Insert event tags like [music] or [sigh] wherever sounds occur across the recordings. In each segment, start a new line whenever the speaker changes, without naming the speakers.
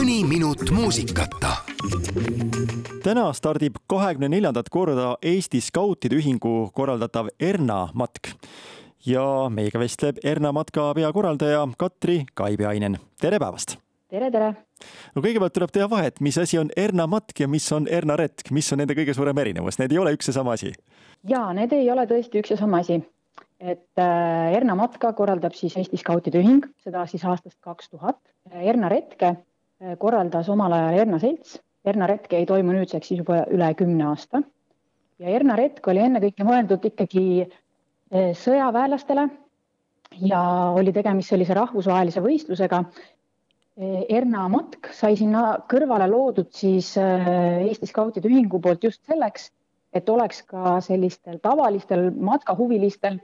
mõni minut muusikata.
täna stardib kahekümne neljandat korda Eesti Skautide Ühingu korraldatav Erna matk ja meiega vestleb Erna matka peakorraldaja Katri Kaibeainen. tere päevast!
tere, tere!
no kõigepealt tuleb teha vahet, mis asi on Erna matk ja mis on Erna retk, mis on nende kõige suurem erinevus, need ei ole üks ja sama asi?
jaa, need ei ole tõesti üks ja sama asi et äh, Erna matka korraldab siis Eesti Skautide Ühing, seda siis aastast kaks tuhat. Erna retke korraldas omal ajal Erna Selts. Erna retke ei toimu nüüdseks siis juba üle kümne aasta. ja Erna retk oli ennekõike mõeldud ikkagi äh, sõjaväelastele ja oli tegemist sellise rahvusvahelise võistlusega. Erna matk sai sinna kõrvale loodud siis Eesti Skautide Ühingu poolt just selleks, et oleks ka sellistel tavalistel matkahuvilistel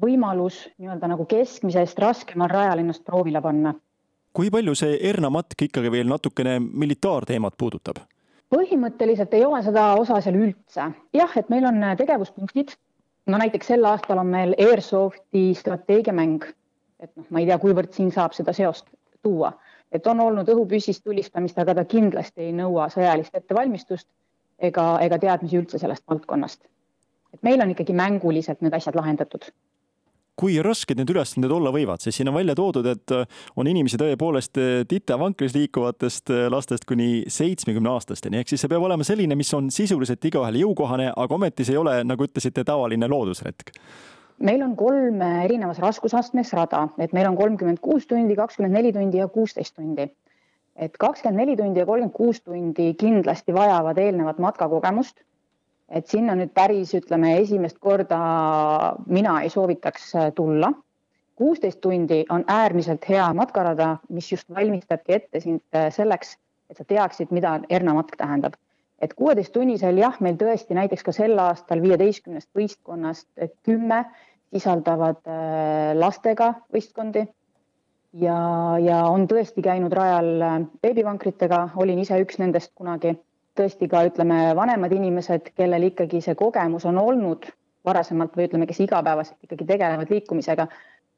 võimalus nii-öelda nagu keskmisest raskemal rajal ennast proovile panna.
Kui palju see Erna matk ikkagi veel natukene militaarteemat puudutab?
põhimõtteliselt ei ole seda osa seal üldse. jah, et meil on tegevuspunktid, no näiteks sel aastal on meil Airsofti strateegiamäng, et noh, ma ei tea, kuivõrd siin saab seda seost tuua, et on olnud õhupüssist tulistamist, aga ta kindlasti ei nõua sõjalist ettevalmistust ega, ega teadmisi üldse sellest valdkonnast. et meil on ikkagi mänguliselt need asjad lahendatud
kui rasked need ülesanded olla võivad, sest siin on välja toodud, et äh, on inimesi tõepoolest äh, titavankris liikuvatest äh, lastest kuni seitsmekümne aastasteni, ehk siis see peab olema selline, mis on sisuliselt igaühele jõukohane, aga ometi see ei ole, nagu ütlesite, tavaline loodusretk.
Meil on kolm erinevas raskusastmes rada, et meil on kolmkümmend kuus tundi, kakskümmend neli tundi ja kuusteist tundi. et kakskümmend neli tundi ja kolmkümmend kuus tundi kindlasti vajavad eelnevat matkakogemust et sinna nüüd päris, ütleme, esimest korda mina ei soovitaks äh, tulla. kuusteist tundi on äärmiselt hea matkarada, mis just valmistabki ette sind äh, selleks, et sa teaksid, mida Erna matk tähendab. et kuueteisttunnisel jah, meil tõesti näiteks ka sel aastal viieteistkümnest võistkonnast kümme sisaldavad äh, lastega võistkondi ja, ja on tõesti käinud rajal beebivankritega, olin ise üks nendest kunagi tõesti ka ütleme, vanemad inimesed, kellel ikkagi see kogemus on olnud varasemalt või ütleme, kes igapäevaselt ikkagi tegelevad liikumisega,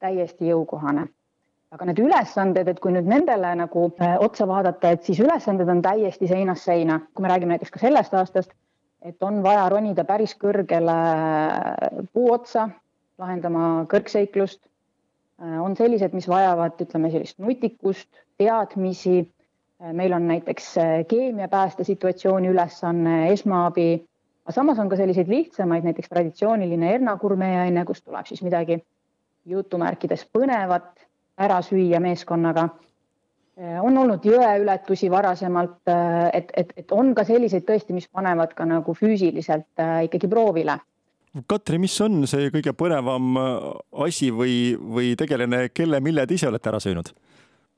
täiesti jõukohane. aga need ülesanded, et kui nüüd nendele nagu äh, otsa vaadata, et siis ülesanded on täiesti seinast seina, kui me räägime näiteks ka sellest aastast, et on vaja ronida päris kõrgele äh, puu otsa, lahendama kõrgseiklust. Äh, on sellised, mis vajavad, ütleme sellist nutikust, teadmisi meil on näiteks äh, keemiapääste situatsiooni ülesanne, esmaabi, aga samas on ka selliseid lihtsamaid, näiteks traditsiooniline hernakurmeaine, kus tuleb siis midagi jutumärkides põnevat ära süüa meeskonnaga. Äh, on olnud jõeületusi varasemalt, et, et, et on ka selliseid tõesti, mis panevad ka nagu füüsiliselt ikkagi proovile
Katri, mis on see kõige põnevam asi või, või tegelane, kelle, mille te ise olete ära söönud?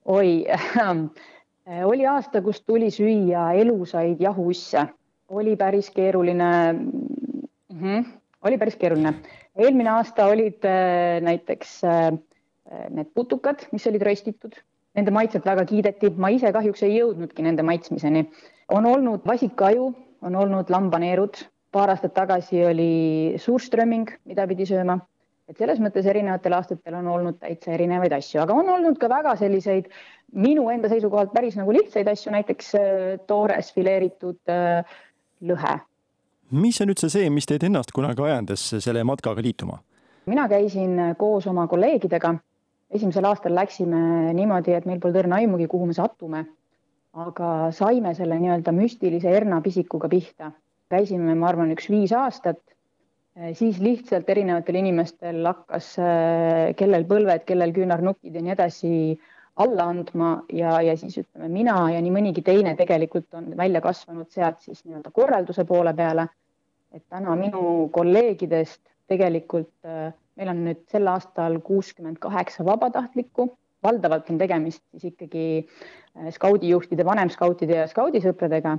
oi Äh, [laughs] oli aasta, kus tuli süüa elusaid jahuusse, oli päris keeruline mm. -hmm, oli päris keeruline. eelmine aasta olid äh, näiteks äh, need putukad, mis olid röstitud, nende maitset väga kiideti, ma ise kahjuks ei jõudnudki nende maitsmiseni. on olnud vasikaju, on olnud lambaneerud, paar aastat tagasi oli suurströmming, mida pidi sööma et selles mõttes erinevatel aastatel on olnud täitsa erinevaid asju, aga on olnud ka väga selliseid minu enda seisukohalt päris nagu lihtsaid asju, näiteks äh, toores fileeritud äh, lõhe.
mis on üldse see, mis teid ennast kunagi ajendas selle matkaga liituma?
mina käisin koos oma kolleegidega, esimesel aastal läksime niimoodi, et meil polnud õrna aimugi, kuhu me satume, aga saime selle nii-öelda müstilise Erna pisikuga pihta. käisime, ma arvan, üks viis aastat Äh, siis lihtsalt erinevatel inimestel hakkas, äh, kellel põlved, kellel küünarnukid ja nii edasi alla andma ja, ja siis ütleme, mina ja nii mõnigi teine tegelikult on välja kasvanud sealt siis nii-öelda korralduse poole peale. et täna minu kolleegidest tegelikult äh, meil on nüüd sel aastal kuuskümmend kaheksa vabatahtlikku, valdavalt on tegemist siis ikkagi skaudijuhtide, vanemskautide ja skaudisõpradega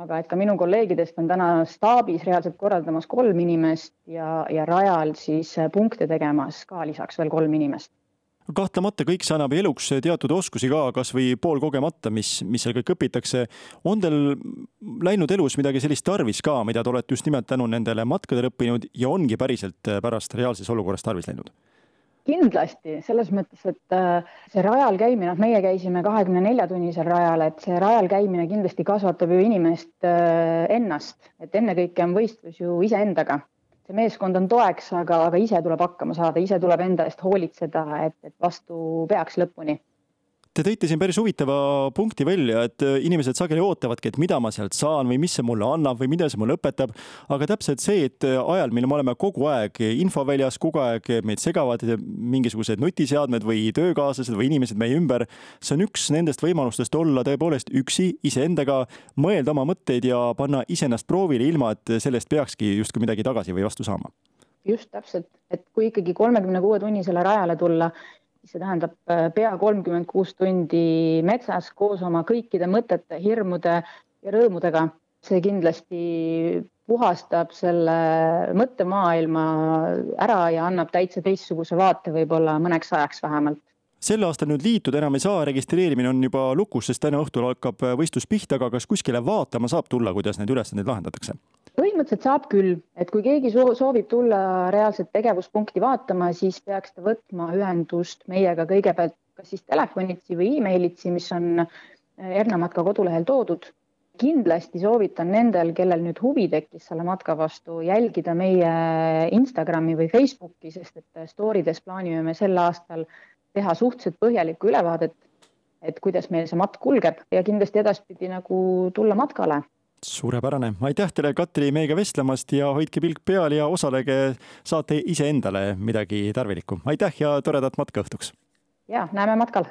aga et ka minu kolleegidest on täna staabis reaalselt korraldamas kolm inimest ja, ja rajal siis punkte tegemas ka lisaks veel kolm inimest
kahtlemata kõik see annab eluks teatud oskusi ka, kasvõi poolkogemata, mis, mis seal kõik õpitakse. on teil läinud elus midagi sellist tarvis ka, mida te olete just nimelt tänu nendele matkadele õppinud ja ongi päriselt pärast reaalses olukorras tarvis läinud?
Kindlasti, selles mõttes, et äh, see rajal käimine, noh, meie käisime kahekümne nelja tunnisel rajal, et see rajal käimine kindlasti kasvatab ju inimest äh, ennast, et ennekõike on võistlus ju iseendaga. see meeskond on toeks, aga, aga ise tuleb hakkama saada, ise tuleb enda eest hoolitseda, et, et vastu peaks lõpuni
Te tõite siin päris huvitava punkti välja, et äh, inimesed sageli ootavadki, et mida ma sealt saan või mis see mulle annab või mida see mulle õpetab. aga täpselt see, et äh, ajal, mil me oleme kogu aeg infoväljas, kogu aeg meid segavad mingisugused nutiseadmed või töökaaslased või inimesed meie ümber, see on üks nendest võimalustest olla tõepoolest üksi iseendaga, mõelda oma mõtteid ja panna iseennast proovile, ilma et sellest peakski justkui midagi tagasi või vastu saama
just täpselt, et kui ikkagi kolmekümne kuue tunnisele rajale tulla, see tähendab äh, pea kolmkümmend kuus tundi metsas koos oma kõikide mõtete, hirmude ja rõõmudega. see kindlasti puhastab selle mõttemaailma ära ja annab täitsa teistsuguse vaate võib-olla mõneks ajaks vähemalt
sel aastal nüüd liituda enam ei saa, registreerimine on juba lukus, sest täna õhtul hakkab võistlus pihta, aga kas kuskile vaatama saab tulla, kuidas neid ülesandeid lahendatakse?
Põhimõtteliselt saab küll, et kui keegi soovib tulla reaalset tegevuspunkti vaatama, siis peaks ta võtma ühendust meiega kõigepealt kas siis telefonitsi või emailitsi, mis on Erna matka kodulehel toodud. kindlasti soovitan nendel, kellel nüüd huvi tekkis selle matka vastu, jälgida meie Instagrami või Facebooki, sest et story des plaanime me sel aastal teha suhteliselt põhjalikku ülevaadet, et kuidas meil see matk kulgeb ja kindlasti edaspidi nagu tulla matkale
suurepärane, aitäh teile, Katri, meiega vestlemast ja hoidke pilk peal ja osalege, saate iseendale midagi tarvilikku. aitäh ja toredat matka õhtuks!
ja näeme matkal